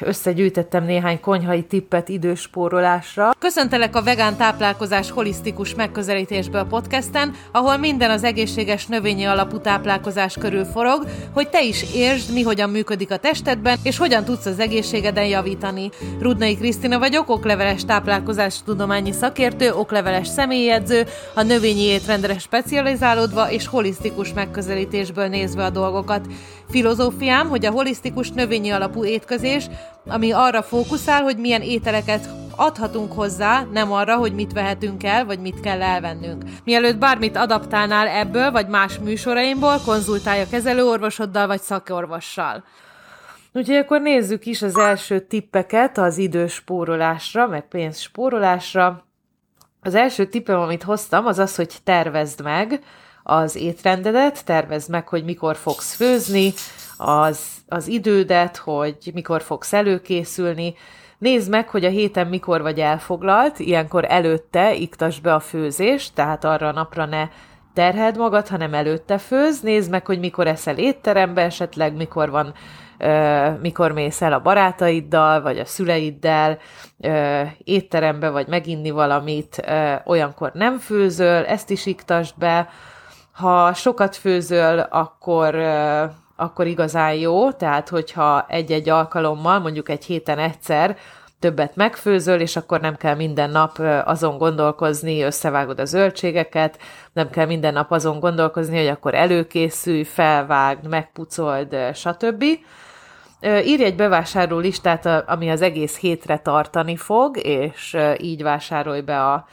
összegyűjtettem néhány konyhai tippet időspórolásra. Köszöntelek a vegán táplálkozás holisztikus megközelítésbe a podcasten, ahol minden az egészséges növényi alapú táplálkozás körül forog, hogy te is értsd, mi hogyan működik a testedben, és hogyan tudsz az egészségeden javítani. Rudnai Krisztina vagyok, okleveles táplálkozás tudományi szakértő, okleveles személyedző, a növényi étrendre specializálódva és holisztikus megközelítésből nézve a dolgokat. Filozófiám, hogy a holisztikus növényi alapú étkezés, ami arra fókuszál, hogy milyen ételeket adhatunk hozzá, nem arra, hogy mit vehetünk el, vagy mit kell elvennünk. Mielőtt bármit adaptálnál ebből, vagy más műsoraimból, konzultálj a kezelőorvosoddal, vagy szakorvossal. Úgyhogy akkor nézzük is az első tippeket az időspórolásra, meg pénzspórolásra. Az első tippem, amit hoztam, az az, hogy tervezd meg, az étrendedet, tervezd meg, hogy mikor fogsz főzni, az, az idődet, hogy mikor fogsz előkészülni, Nézd meg, hogy a héten mikor vagy elfoglalt, ilyenkor előtte iktasd be a főzést, tehát arra a napra ne terheld magad, hanem előtte főz. Nézd meg, hogy mikor eszel étterembe, esetleg mikor van mikor mész el a barátaiddal, vagy a szüleiddel étterembe, vagy meginni valamit, olyankor nem főzöl, ezt is iktasd be, ha sokat főzöl, akkor, akkor igazán jó, tehát hogyha egy-egy alkalommal, mondjuk egy héten egyszer többet megfőzöl, és akkor nem kell minden nap azon gondolkozni, összevágod a zöldségeket, nem kell minden nap azon gondolkozni, hogy akkor előkészülj, felvágd, megpucold, stb. Írj egy bevásárló listát, ami az egész hétre tartani fog, és így vásárolj be a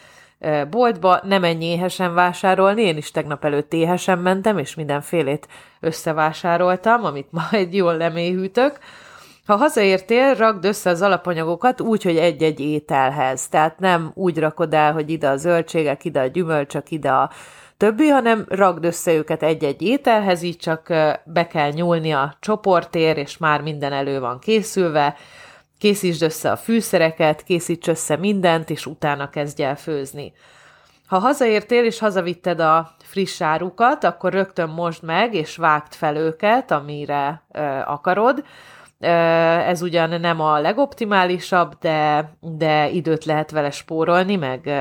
boltba, nem menj éhesen vásárolni, én is tegnap előtt éhesen mentem, és mindenfélét összevásároltam, amit majd jól leméhűtök. Ha hazaértél, rakd össze az alapanyagokat úgy, hogy egy-egy ételhez. Tehát nem úgy rakod el, hogy ide a zöldségek, ide a gyümölcsök, ide a többi, hanem ragd össze őket egy-egy ételhez, így csak be kell nyúlni a csoportér, és már minden elő van készülve, Készítsd össze a fűszereket, készíts össze mindent, és utána kezdj el főzni. Ha hazaértél és hazavitted a friss árukat, akkor rögtön mosd meg, és vágd fel őket, amire ö, akarod. Ö, ez ugyan nem a legoptimálisabb, de, de időt lehet vele spórolni, meg,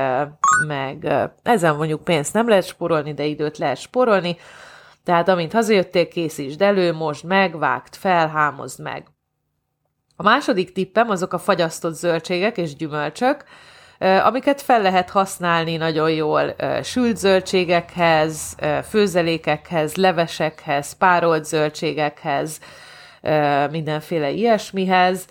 meg ezen mondjuk pénzt nem lehet spórolni, de időt lehet spórolni. Tehát amint hazajöttél, készítsd elő, mosd meg, vágd fel, hámozd meg. A második tippem azok a fagyasztott zöldségek és gyümölcsök, amiket fel lehet használni nagyon jól sült zöldségekhez, főzelékekhez, levesekhez, párolt zöldségekhez, mindenféle ilyesmihez.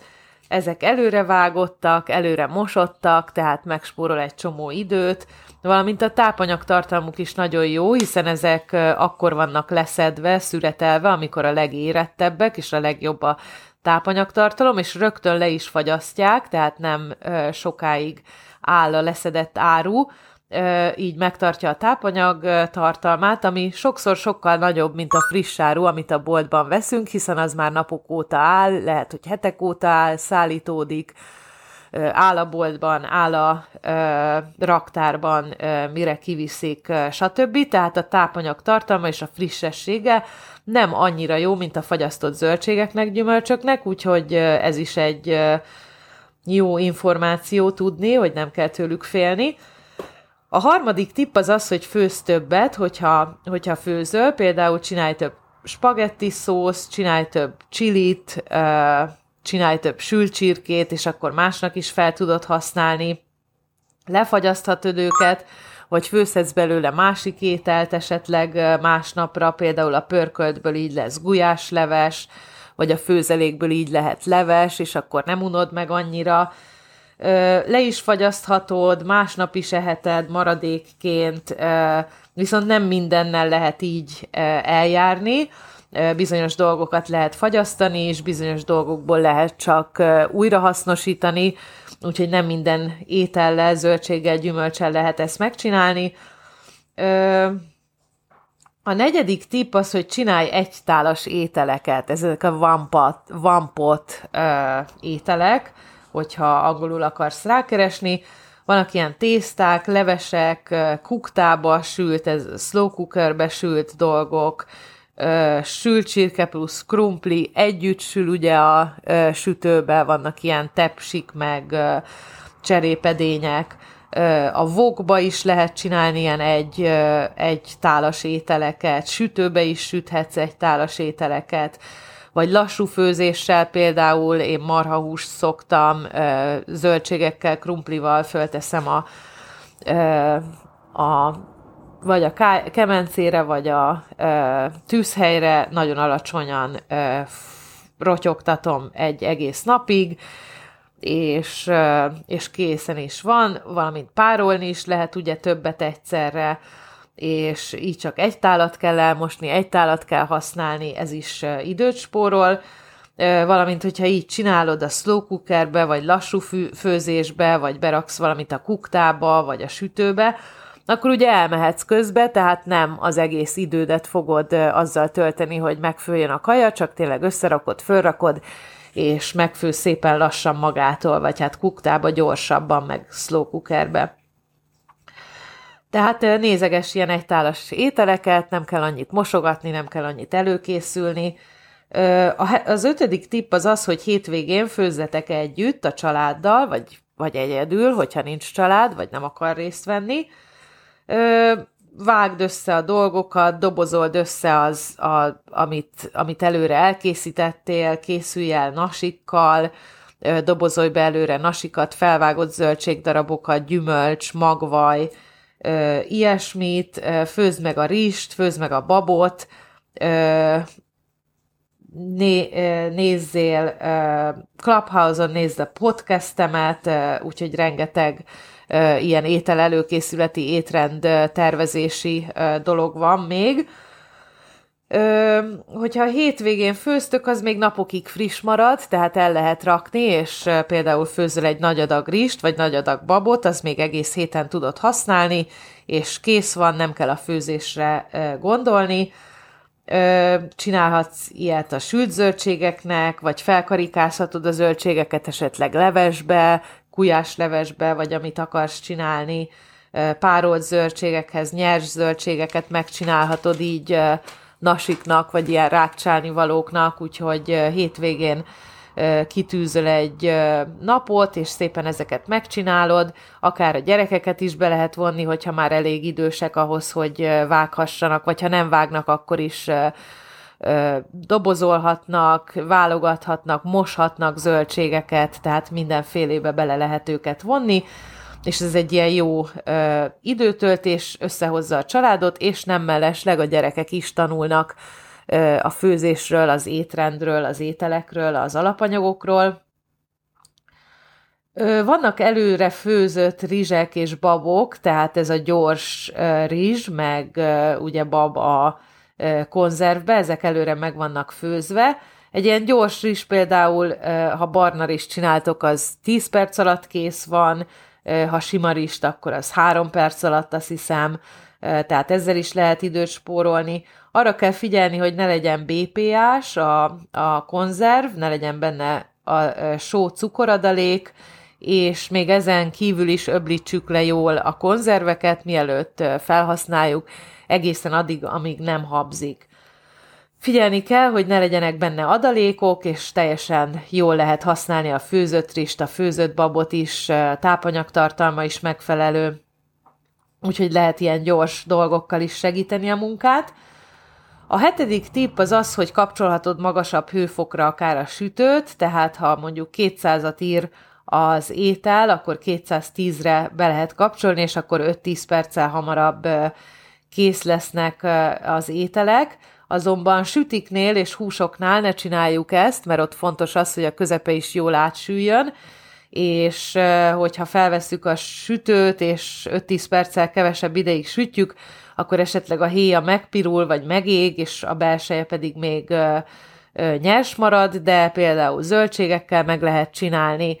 Ezek előre vágottak, előre mosottak, tehát megspórol egy csomó időt, valamint a tápanyagtartalmuk is nagyon jó, hiszen ezek akkor vannak leszedve, szüretelve, amikor a legérettebbek és a legjobb a tápanyagtartalom, és rögtön le is fagyasztják, tehát nem ö, sokáig áll a leszedett áru, ö, így megtartja a tápanyag tartalmát, ami sokszor sokkal nagyobb, mint a friss áru, amit a boltban veszünk, hiszen az már napok óta áll, lehet, hogy hetek óta áll, szállítódik, áll a boltban, áll a ö, raktárban, ö, mire kiviszik, ö, stb. Tehát a tápanyag tartalma és a frissessége nem annyira jó, mint a fagyasztott zöldségeknek, gyümölcsöknek, úgyhogy ez is egy jó információ tudni, hogy nem kell tőlük félni. A harmadik tipp az az, hogy főz többet, hogyha, hogyha főzöl, például csinálj több spagetti szósz, csinálj több csilit, csinálj több sült csirkét, és akkor másnak is fel tudod használni. Lefagyaszthatod őket, vagy főszedsz belőle másik ételt esetleg másnapra, például a pörköltből így lesz gulyásleves, vagy a főzelékből így lehet leves, és akkor nem unod meg annyira. Le is fagyaszthatod, másnap is eheted maradékként, viszont nem mindennel lehet így eljárni. Bizonyos dolgokat lehet fagyasztani, és bizonyos dolgokból lehet csak újrahasznosítani, úgyhogy nem minden étellel, zöldséggel, gyümölcsel lehet ezt megcsinálni. A negyedik tipp az, hogy csinálj egytálas ételeket, ezek a vampot ö, ételek, hogyha angolul akarsz rákeresni. Vannak ilyen tészták, levesek, kuktába sült, ez slow cookerbe sült dolgok, sült csirke plusz krumpli együtt sül ugye a sütőbe, vannak ilyen tepsik, meg cserépedények, a vokba is lehet csinálni ilyen egy, egy tálas ételeket, sütőbe is süthetsz egy tálas ételeket, vagy lassú főzéssel például én marhahúst szoktam, zöldségekkel, krumplival fölteszem a, a vagy a kemencére, vagy a tűzhelyre nagyon alacsonyan rotyogtatom egy egész napig, és, és készen is van, valamint párolni is lehet ugye többet egyszerre, és így csak egy tálat kell elmosni, egy tálat kell használni, ez is időt spórol, valamint, hogyha így csinálod a slow cookerbe, vagy lassú főzésbe, vagy beraksz valamit a kuktába, vagy a sütőbe, akkor ugye elmehetsz közbe, tehát nem az egész idődet fogod azzal tölteni, hogy megfőjön a kaja, csak tényleg összerakod, fölrakod, és megfő szépen lassan magától, vagy hát kuktába gyorsabban, meg slow cookerbe. Tehát nézeges ilyen egytálas ételeket, nem kell annyit mosogatni, nem kell annyit előkészülni. Az ötödik tipp az az, hogy hétvégén főzzetek együtt a családdal, vagy, vagy egyedül, hogyha nincs család, vagy nem akar részt venni vágd össze a dolgokat, dobozold össze az, a, amit, amit előre elkészítettél, készülj el nasikkal, dobozolj be előre nasikat, felvágott zöldségdarabokat, gyümölcs, magvaj, ilyesmit, főzd meg a rist, főzd meg a babot, né, nézzél Clubhouse-on, nézd a podcastemet, úgyhogy rengeteg ilyen étel előkészületi, étrend tervezési dolog van még. Ö, hogyha a hétvégén főztök, az még napokig friss marad, tehát el lehet rakni, és például főzöl egy nagy adag rist, vagy nagy adag babot, az még egész héten tudod használni, és kész van, nem kell a főzésre gondolni. Ö, csinálhatsz ilyet a sült zöldségeknek, vagy felkarikázhatod a zöldségeket esetleg levesbe, gulyáslevesbe, vagy amit akarsz csinálni, párolt zöldségekhez, nyers zöldségeket megcsinálhatod így nasiknak, vagy ilyen rákcsálni valóknak, úgyhogy hétvégén kitűzöl egy napot, és szépen ezeket megcsinálod, akár a gyerekeket is be lehet vonni, hogyha már elég idősek ahhoz, hogy vághassanak, vagy ha nem vágnak, akkor is dobozolhatnak, válogathatnak, moshatnak zöldségeket, tehát mindenfélébe bele lehet őket vonni, és ez egy ilyen jó ö, időtöltés, összehozza a családot, és nem mellesleg a gyerekek is tanulnak a főzésről, az étrendről, az ételekről, az alapanyagokról. Vannak előre főzött rizsek és babok, tehát ez a gyors rizs, meg ugye bab a konzervbe, ezek előre meg vannak főzve. Egy ilyen gyors rizs például, ha barna rizs csináltok, az 10 perc alatt kész van, ha sima rizst, akkor az 3 perc alatt, azt hiszem, tehát ezzel is lehet időt spórolni. Arra kell figyelni, hogy ne legyen BPA-s a, a konzerv, ne legyen benne a só cukoradalék, és még ezen kívül is öblítsük le jól a konzerveket, mielőtt felhasználjuk, egészen addig, amíg nem habzik. Figyelni kell, hogy ne legyenek benne adalékok, és teljesen jól lehet használni a főzött rist, a főzött babot is, tápanyagtartalma is megfelelő, úgyhogy lehet ilyen gyors dolgokkal is segíteni a munkát. A hetedik tipp az az, hogy kapcsolhatod magasabb hőfokra akár a sütőt, tehát ha mondjuk 200-at ír az étel, akkor 210-re be lehet kapcsolni, és akkor 5-10 perccel hamarabb kész lesznek az ételek, azonban sütiknél és húsoknál ne csináljuk ezt, mert ott fontos az, hogy a közepe is jól átsüljön, és hogyha felvesszük a sütőt, és 5-10 perccel kevesebb ideig sütjük, akkor esetleg a héja megpirul, vagy megég, és a belseje pedig még nyers marad, de például zöldségekkel meg lehet csinálni,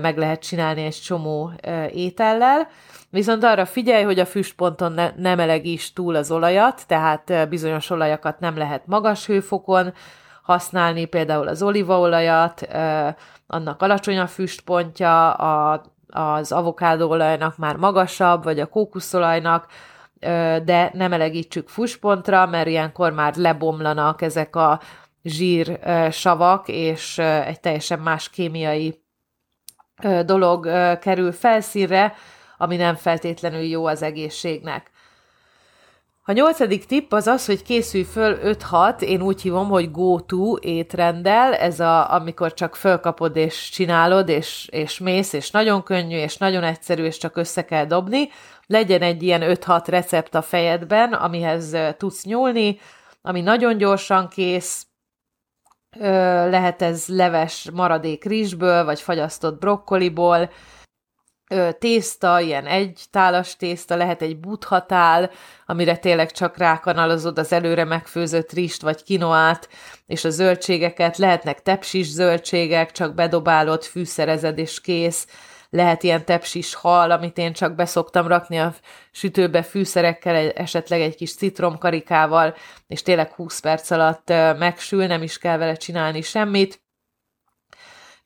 meg lehet csinálni egy csomó étellel. Viszont arra figyelj, hogy a füstponton ne, nem melegíts túl az olajat, tehát bizonyos olajakat nem lehet magas hőfokon használni, például az olívaolajat, annak alacsony a füstpontja, a, az olajnak már magasabb, vagy a kókuszolajnak, de nem elegítsük fuspontra, mert ilyenkor már lebomlanak ezek a zsír savak, és egy teljesen más kémiai dolog kerül felszínre, ami nem feltétlenül jó az egészségnek. A nyolcadik tipp az az, hogy készülj föl 5-6, én úgy hívom, hogy go-to étrendel, ez a, amikor csak fölkapod és csinálod, és, és mész, és nagyon könnyű, és nagyon egyszerű, és csak össze kell dobni. Legyen egy ilyen 5-6 recept a fejedben, amihez tudsz nyúlni, ami nagyon gyorsan kész, lehet ez leves maradék rizsből, vagy fagyasztott brokkoliból, tészta, ilyen egy tálas tészta, lehet egy buthatál, amire tényleg csak rákanalazod az előre megfőzött rist vagy kinoát, és a zöldségeket, lehetnek tepsis zöldségek, csak bedobálod, fűszerezed és kész, lehet ilyen tepsis hal, amit én csak beszoktam rakni a sütőbe fűszerekkel, esetleg egy kis citromkarikával, és tényleg 20 perc alatt megsül, nem is kell vele csinálni semmit.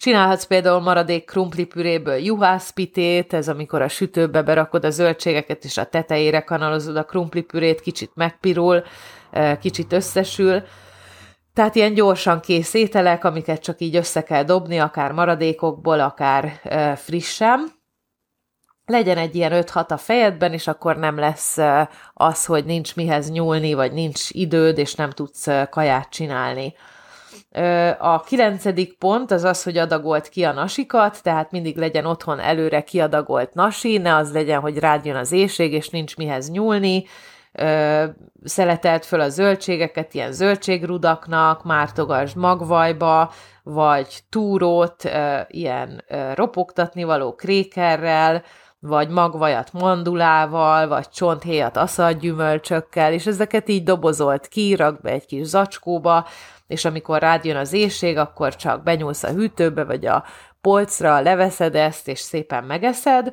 Csinálhatsz például maradék krumplipüréből juhászpitét, ez amikor a sütőbe berakod a zöldségeket, és a tetejére kanalozod a krumplipürét, kicsit megpirul, kicsit összesül. Tehát ilyen gyorsan kész ételek, amiket csak így össze kell dobni, akár maradékokból, akár frissen. Legyen egy ilyen 5-6 a fejedben, és akkor nem lesz az, hogy nincs mihez nyúlni, vagy nincs időd, és nem tudsz kaját csinálni. A kilencedik pont az az, hogy adagolt ki a nasikat, tehát mindig legyen otthon előre kiadagolt nasi, ne az legyen, hogy rád jön az éjség, és nincs mihez nyúlni, szeletelt föl a zöldségeket ilyen zöldségrudaknak, mártogasd magvajba, vagy túrót ilyen ropogtatni való krékerrel, vagy magvajat mandulával, vagy csonthéjat aszalgyümölcsökkel, és ezeket így dobozolt ki, rak be egy kis zacskóba, és amikor rád jön az éjség, akkor csak benyúlsz a hűtőbe, vagy a polcra, leveszed ezt, és szépen megeszed.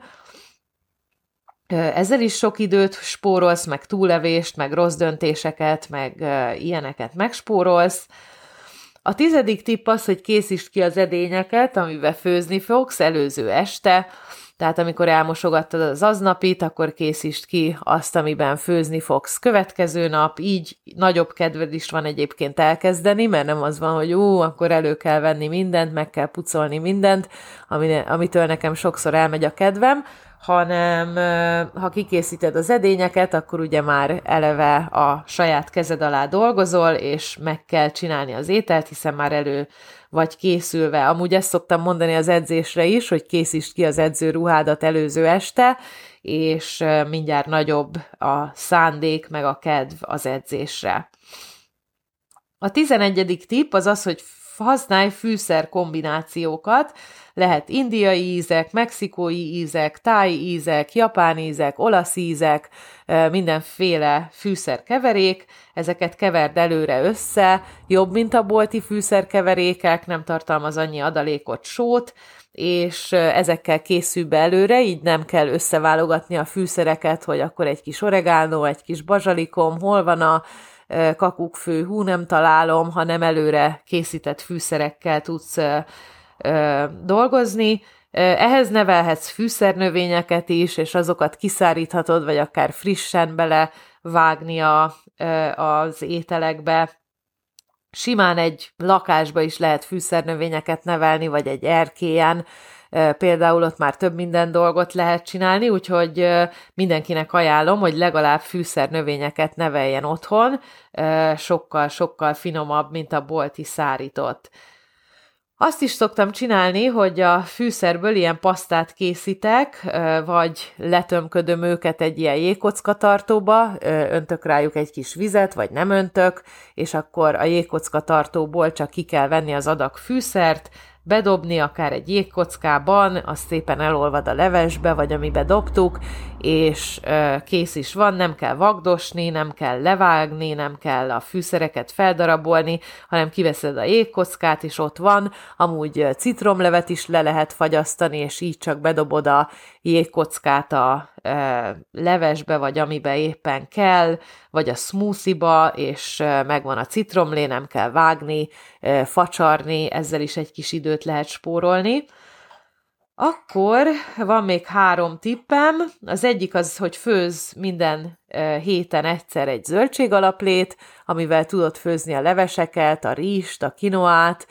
Ezzel is sok időt spórolsz, meg túlevést, meg rossz döntéseket, meg ilyeneket megspórolsz. A tizedik tipp az, hogy készítsd ki az edényeket, amivel főzni fogsz előző este, tehát amikor elmosogattad az aznapit, akkor készítsd ki azt, amiben főzni fogsz. Következő nap, így nagyobb kedved is van egyébként elkezdeni, mert nem az van, hogy ú, akkor elő kell venni mindent, meg kell pucolni mindent, amitől nekem sokszor elmegy a kedvem, hanem ha kikészíted az edényeket, akkor ugye már eleve a saját kezed alá dolgozol, és meg kell csinálni az ételt, hiszen már elő vagy készülve. Amúgy ezt szoktam mondani az edzésre is, hogy készítsd ki az edző ruhádat előző este, és mindjárt nagyobb a szándék meg a kedv az edzésre. A tizenegyedik tipp az az, hogy használj fűszer kombinációkat, lehet indiai ízek, mexikói ízek, táj ízek, japán ízek, olasz ízek, mindenféle fűszerkeverék, ezeket keverd előre össze, jobb, mint a bolti fűszerkeverékek, nem tartalmaz annyi adalékot, sót, és ezekkel készül be előre, így nem kell összeválogatni a fűszereket, hogy akkor egy kis oregánó, egy kis bazsalikom, hol van a kakukkfő, hú, nem találom, hanem előre készített fűszerekkel tudsz dolgozni. Ehhez nevelhetsz fűszernövényeket is, és azokat kiszáríthatod, vagy akár frissen bele vágni a, az ételekbe. Simán egy lakásba is lehet fűszernövényeket nevelni, vagy egy erkélyen, például ott már több minden dolgot lehet csinálni, úgyhogy mindenkinek ajánlom, hogy legalább fűszernövényeket neveljen otthon, sokkal-sokkal finomabb, mint a bolti szárított. Azt is szoktam csinálni, hogy a fűszerből ilyen pasztát készítek, vagy letömködöm őket egy ilyen jégkockatartóba, öntök rájuk egy kis vizet, vagy nem öntök, és akkor a jégkockatartóból csak ki kell venni az adag fűszert, bedobni akár egy jégkockában, az szépen elolvad a levesbe, vagy amibe dobtuk, és kész is van, nem kell vagdosni, nem kell levágni, nem kell a fűszereket feldarabolni, hanem kiveszed a jégkockát, és ott van, amúgy citromlevet is le lehet fagyasztani, és így csak bedobod a jégkockát a levesbe, vagy amibe éppen kell, vagy a smoothie-ba, és megvan a citromlé, nem kell vágni, facsarni, ezzel is egy kis időt lehet spórolni. Akkor van még három tippem. Az egyik az, hogy főz minden héten egyszer egy zöldségalaplét, amivel tudod főzni a leveseket, a rizst, a kinoát,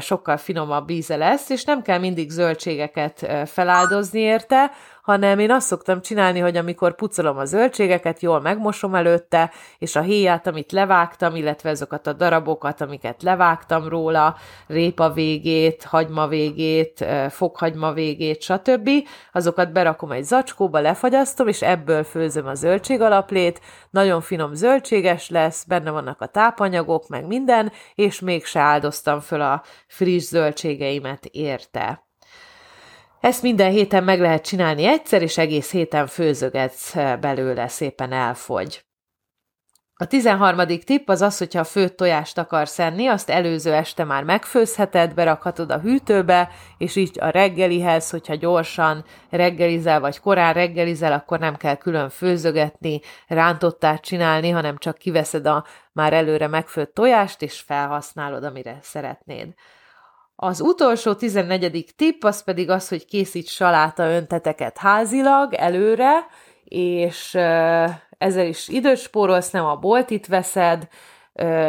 sokkal finomabb íze lesz, és nem kell mindig zöldségeket feláldozni érte, hanem én azt szoktam csinálni, hogy amikor pucolom a zöldségeket, jól megmosom előtte, és a héját, amit levágtam, illetve azokat a darabokat, amiket levágtam róla, répa végét, hagyma végét, fokhagyma végét, stb., azokat berakom egy zacskóba, lefagyasztom, és ebből főzöm a zöldségalaplét, nagyon finom zöldséges lesz, benne vannak a tápanyagok, meg minden, és mégse áldoztam föl a friss zöldségeimet érte. Ezt minden héten meg lehet csinálni egyszer, és egész héten főzögetsz belőle, szépen elfogy. A 13. tipp az az, hogyha főtt tojást akarsz enni, azt előző este már megfőzheted, berakhatod a hűtőbe, és így a reggelihez, hogyha gyorsan reggelizel, vagy korán reggelizel, akkor nem kell külön főzögetni, rántottát csinálni, hanem csak kiveszed a már előre megfőtt tojást, és felhasználod, amire szeretnéd. Az utolsó 14. tipp az pedig az, hogy készíts saláta önteteket házilag előre, és ezzel is időt spórolsz, nem a boltit veszed,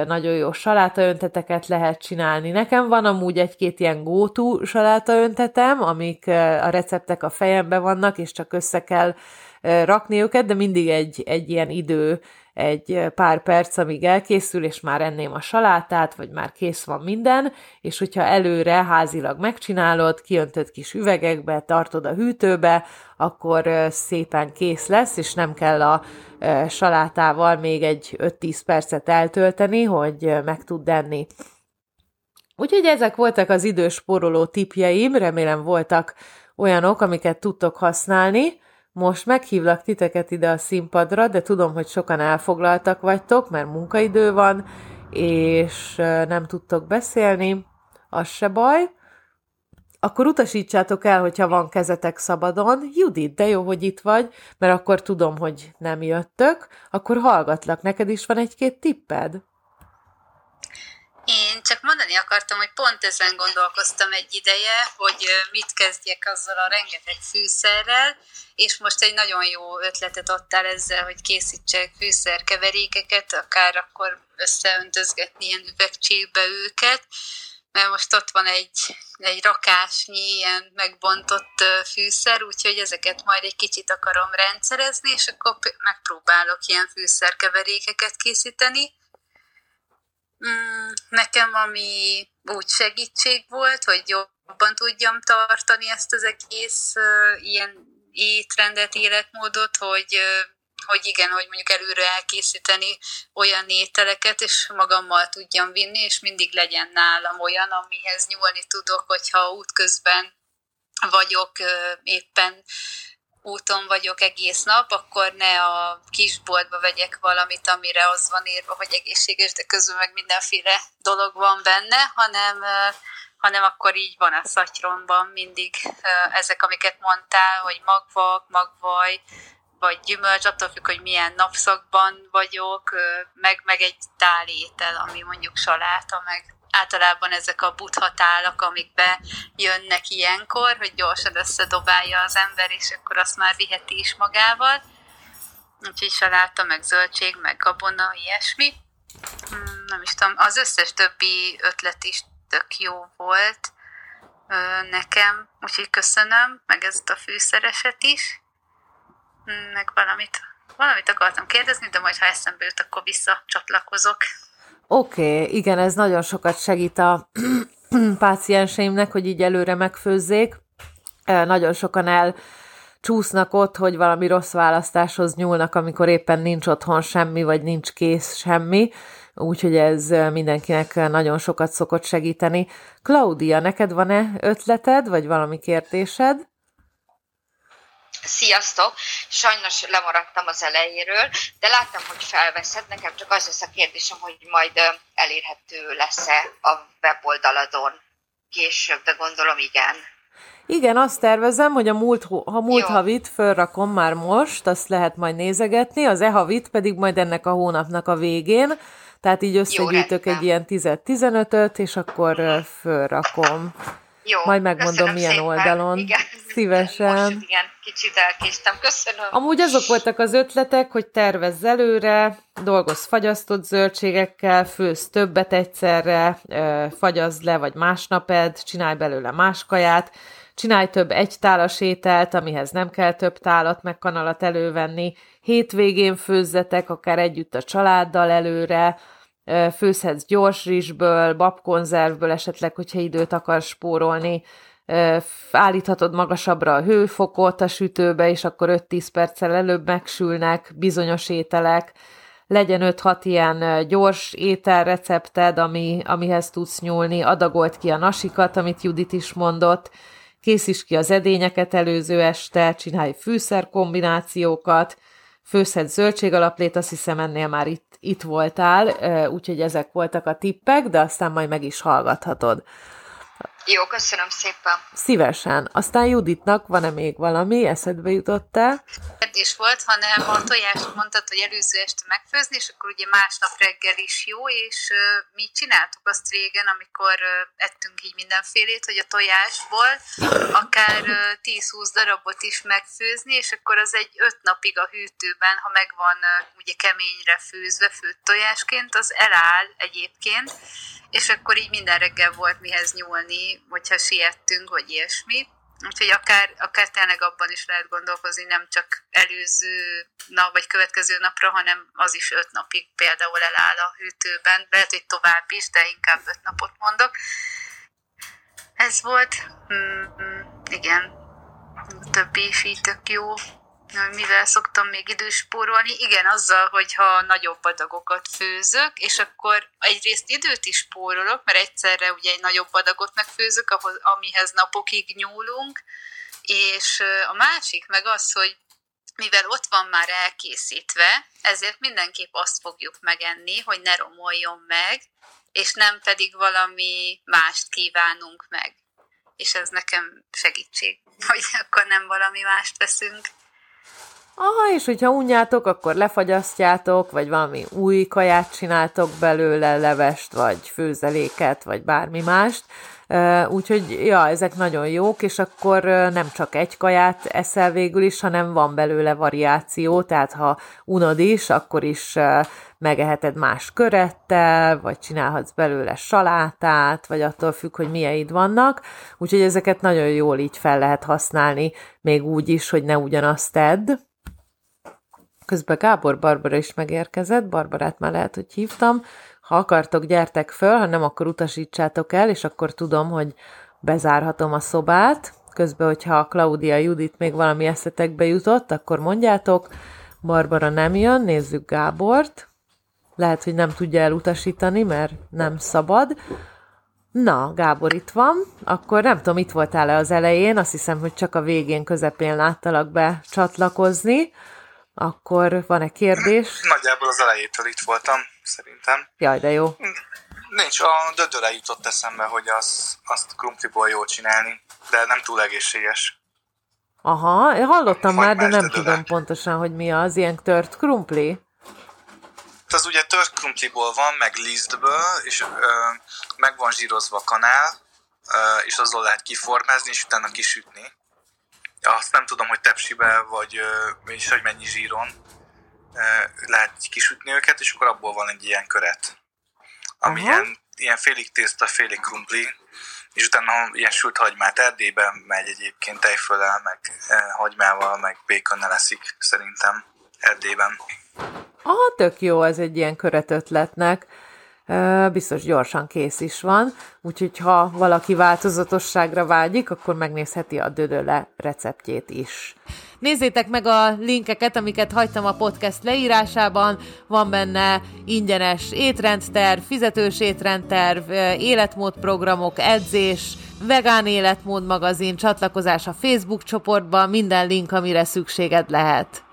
nagyon jó saláta önteteket lehet csinálni. Nekem van amúgy egy-két ilyen gótú saláta öntetem, amik a receptek a fejemben vannak, és csak össze kell rakni őket, de mindig egy, egy ilyen idő egy pár perc, amíg elkészül, és már enném a salátát, vagy már kész van minden, és hogyha előre házilag megcsinálod, kiöntöd kis üvegekbe, tartod a hűtőbe, akkor szépen kész lesz, és nem kell a salátával még egy 5-10 percet eltölteni, hogy meg tud enni. Úgyhogy ezek voltak az időspóroló tipjeim, remélem voltak olyanok, amiket tudtok használni. Most meghívlak titeket ide a színpadra, de tudom, hogy sokan elfoglaltak vagytok, mert munkaidő van, és nem tudtok beszélni, az se baj. Akkor utasítsátok el, hogyha van kezetek szabadon. Judit, de jó, hogy itt vagy, mert akkor tudom, hogy nem jöttök. Akkor hallgatlak, neked is van egy-két tipped? Én csak mondani akartam, hogy pont ezen gondolkoztam egy ideje, hogy mit kezdjek azzal a rengeteg fűszerrel, és most egy nagyon jó ötletet adtál ezzel, hogy készítsek fűszerkeverékeket, akár akkor összeöntözgetni ilyen üvegcsékbe őket, mert most ott van egy, egy rakásnyi ilyen megbontott fűszer, úgyhogy ezeket majd egy kicsit akarom rendszerezni, és akkor megpróbálok ilyen fűszerkeverékeket készíteni. Mm, nekem ami úgy segítség volt, hogy jobban tudjam tartani ezt az egész uh, ilyen étrendet, életmódot, hogy uh, hogy igen, hogy mondjuk előre elkészíteni olyan ételeket, és magammal tudjam vinni, és mindig legyen nálam olyan, amihez nyúlni tudok, hogyha útközben vagyok éppen úton vagyok egész nap, akkor ne a kisboltba vegyek valamit, amire az van írva, hogy egészséges, de közül meg mindenféle dolog van benne, hanem, hanem akkor így van a szatyromban mindig ezek, amiket mondtál, hogy magvak, magvaj, vagy gyümölcs, attól függ, hogy milyen napszakban vagyok, meg, meg egy tálétel, ami mondjuk saláta, meg általában ezek a buthatálak, amik bejönnek ilyenkor, hogy gyorsan összedobálja az ember, és akkor azt már viheti is magával. Úgyhogy saláta, meg zöldség, meg gabona, ilyesmi. Hmm, nem is tudom, az összes többi ötlet is tök jó volt nekem, úgyhogy köszönöm, meg ezt a fűszereset is, hmm, meg valamit, valamit akartam kérdezni, de majd ha eszembe jut, akkor visszacsatlakozok. Oké, okay, igen, ez nagyon sokat segít a pácienseimnek, hogy így előre megfőzzék. Nagyon sokan el csúsznak ott, hogy valami rossz választáshoz nyúlnak, amikor éppen nincs otthon semmi, vagy nincs kész semmi, úgyhogy ez mindenkinek nagyon sokat szokott segíteni. Claudia, neked van-e ötleted, vagy valami kérdésed? Sziasztok! Sajnos lemaradtam az elejéről, de láttam, hogy felveszed. Nekem csak az lesz a kérdésem, hogy majd elérhető lesz-e a weboldaladon később, de gondolom igen. Igen, azt tervezem, hogy a múlt, ha múlt Jó. havit fölrakom már most, azt lehet majd nézegetni, az e-havit pedig majd ennek a hónapnak a végén, tehát így összegyűjtök Jó, egy ilyen 10-15-öt, és akkor fölrakom. Jó, Majd megmondom, milyen szépen. oldalon. Igen. Szívesen. Most igen, kicsit elkéstem. Köszönöm. Amúgy azok voltak az ötletek, hogy tervezz előre, dolgozz fagyasztott zöldségekkel, főzz többet egyszerre, fagyazd le, vagy másnap edd, csinálj belőle más kaját, csinálj több egy tálas ételt, amihez nem kell több tálat meg kanalat elővenni, hétvégén főzzetek, akár együtt a családdal előre, főzhetsz gyors rizsből, babkonzervből, esetleg, hogyha időt akarsz spórolni, állíthatod magasabbra a hőfokot a sütőbe, és akkor 5-10 perccel előbb megsülnek bizonyos ételek, legyen 5-6 ilyen gyors ételrecepted, ami, amihez tudsz nyúlni, adagolt ki a nasikat, amit Judit is mondott, készíts ki az edényeket előző este, csinálj fűszerkombinációkat, főzhet zöldségalaplét, azt hiszem ennél már itt, itt voltál, úgyhogy ezek voltak a tippek, de aztán majd meg is hallgathatod. Jó, köszönöm szépen. Szívesen. Aztán Juditnak van-e még valami? Eszedbe jutott-e? is volt, hanem a tojást mondtad, hogy előző este megfőzni, és akkor ugye másnap reggel is jó, és uh, mi csináltuk azt régen, amikor uh, ettünk így mindenfélét, hogy a tojásból akár uh, 10-20 darabot is megfőzni, és akkor az egy 5 napig a hűtőben, ha megvan uh, ugye keményre főzve, főtt tojásként, az eláll egyébként, és akkor így minden reggel volt mihez nyúlni, hogyha siettünk, vagy ilyesmi. Úgyhogy akár, akár tényleg abban is lehet gondolkozni, nem csak előző nap, vagy következő napra, hanem az is öt napig például eláll a hűtőben. Lehet, hogy tovább is, de inkább öt napot mondok. Ez volt. Mm, igen. A többi is így tök jó mivel szoktam még időspórolni? Igen, azzal, hogyha nagyobb adagokat főzök, és akkor egyrészt időt is spórolok, mert egyszerre ugye egy nagyobb adagot megfőzök, ahhoz, amihez napokig nyúlunk, és a másik meg az, hogy mivel ott van már elkészítve, ezért mindenképp azt fogjuk megenni, hogy ne romoljon meg, és nem pedig valami mást kívánunk meg. És ez nekem segítség, hogy akkor nem valami mást veszünk. Aha, és hogyha unjátok, akkor lefagyasztjátok, vagy valami új kaját csináltok belőle, levest, vagy főzeléket, vagy bármi mást. Úgyhogy, ja, ezek nagyon jók, és akkor nem csak egy kaját eszel végül is, hanem van belőle variáció, tehát ha unod is, akkor is megeheted más körettel, vagy csinálhatsz belőle salátát, vagy attól függ, hogy milyeid vannak. Úgyhogy ezeket nagyon jól így fel lehet használni, még úgy is, hogy ne ugyanazt tedd. Közben Gábor Barbara is megérkezett, Barbarát már lehet, hogy hívtam. Ha akartok, gyertek föl, ha nem, akkor utasítsátok el, és akkor tudom, hogy bezárhatom a szobát. Közben, hogyha a Claudia Judit még valami eszetekbe jutott, akkor mondjátok. Barbara nem jön, nézzük Gábort. Lehet, hogy nem tudja elutasítani, mert nem szabad. Na, Gábor itt van. Akkor nem tudom, itt voltál-e az elején, azt hiszem, hogy csak a végén, közepén láttalak be csatlakozni. Akkor van-e kérdés? Nagyjából az elejétől itt voltam, szerintem. Jaj, de jó. Nincs, a dödöre jutott eszembe, hogy az, azt krumpliból jól csinálni, de nem túl egészséges. Aha, én hallottam már, de nem dödöre. tudom pontosan, hogy mi az, ilyen tört krumpli. Az ugye tört krumpliból van, meg lisztből, és ö, meg van zsírozva a kanál, ö, és azzal lehet kiformázni, és utána kisütni azt nem tudom, hogy tepsibe, vagy és hogy mennyi zsíron lehet kisütni őket, és akkor abból van egy ilyen köret. Ami uh-huh. ilyen, ilyen félig tészta, félig krumpli, és utána ilyen sült hagymát Erdélyben megy egyébként tejföllel, meg hagymával, meg békonnel eszik szerintem Erdélyben. Aha, tök jó, ez egy ilyen köret ötletnek biztos gyorsan kész is van, úgyhogy ha valaki változatosságra vágyik, akkor megnézheti a Dödöle receptjét is. Nézzétek meg a linkeket, amiket hagytam a podcast leírásában. Van benne ingyenes étrendterv, fizetős étrendterv, életmódprogramok, edzés, vegán életmód magazin, csatlakozás a Facebook csoportba, minden link, amire szükséged lehet.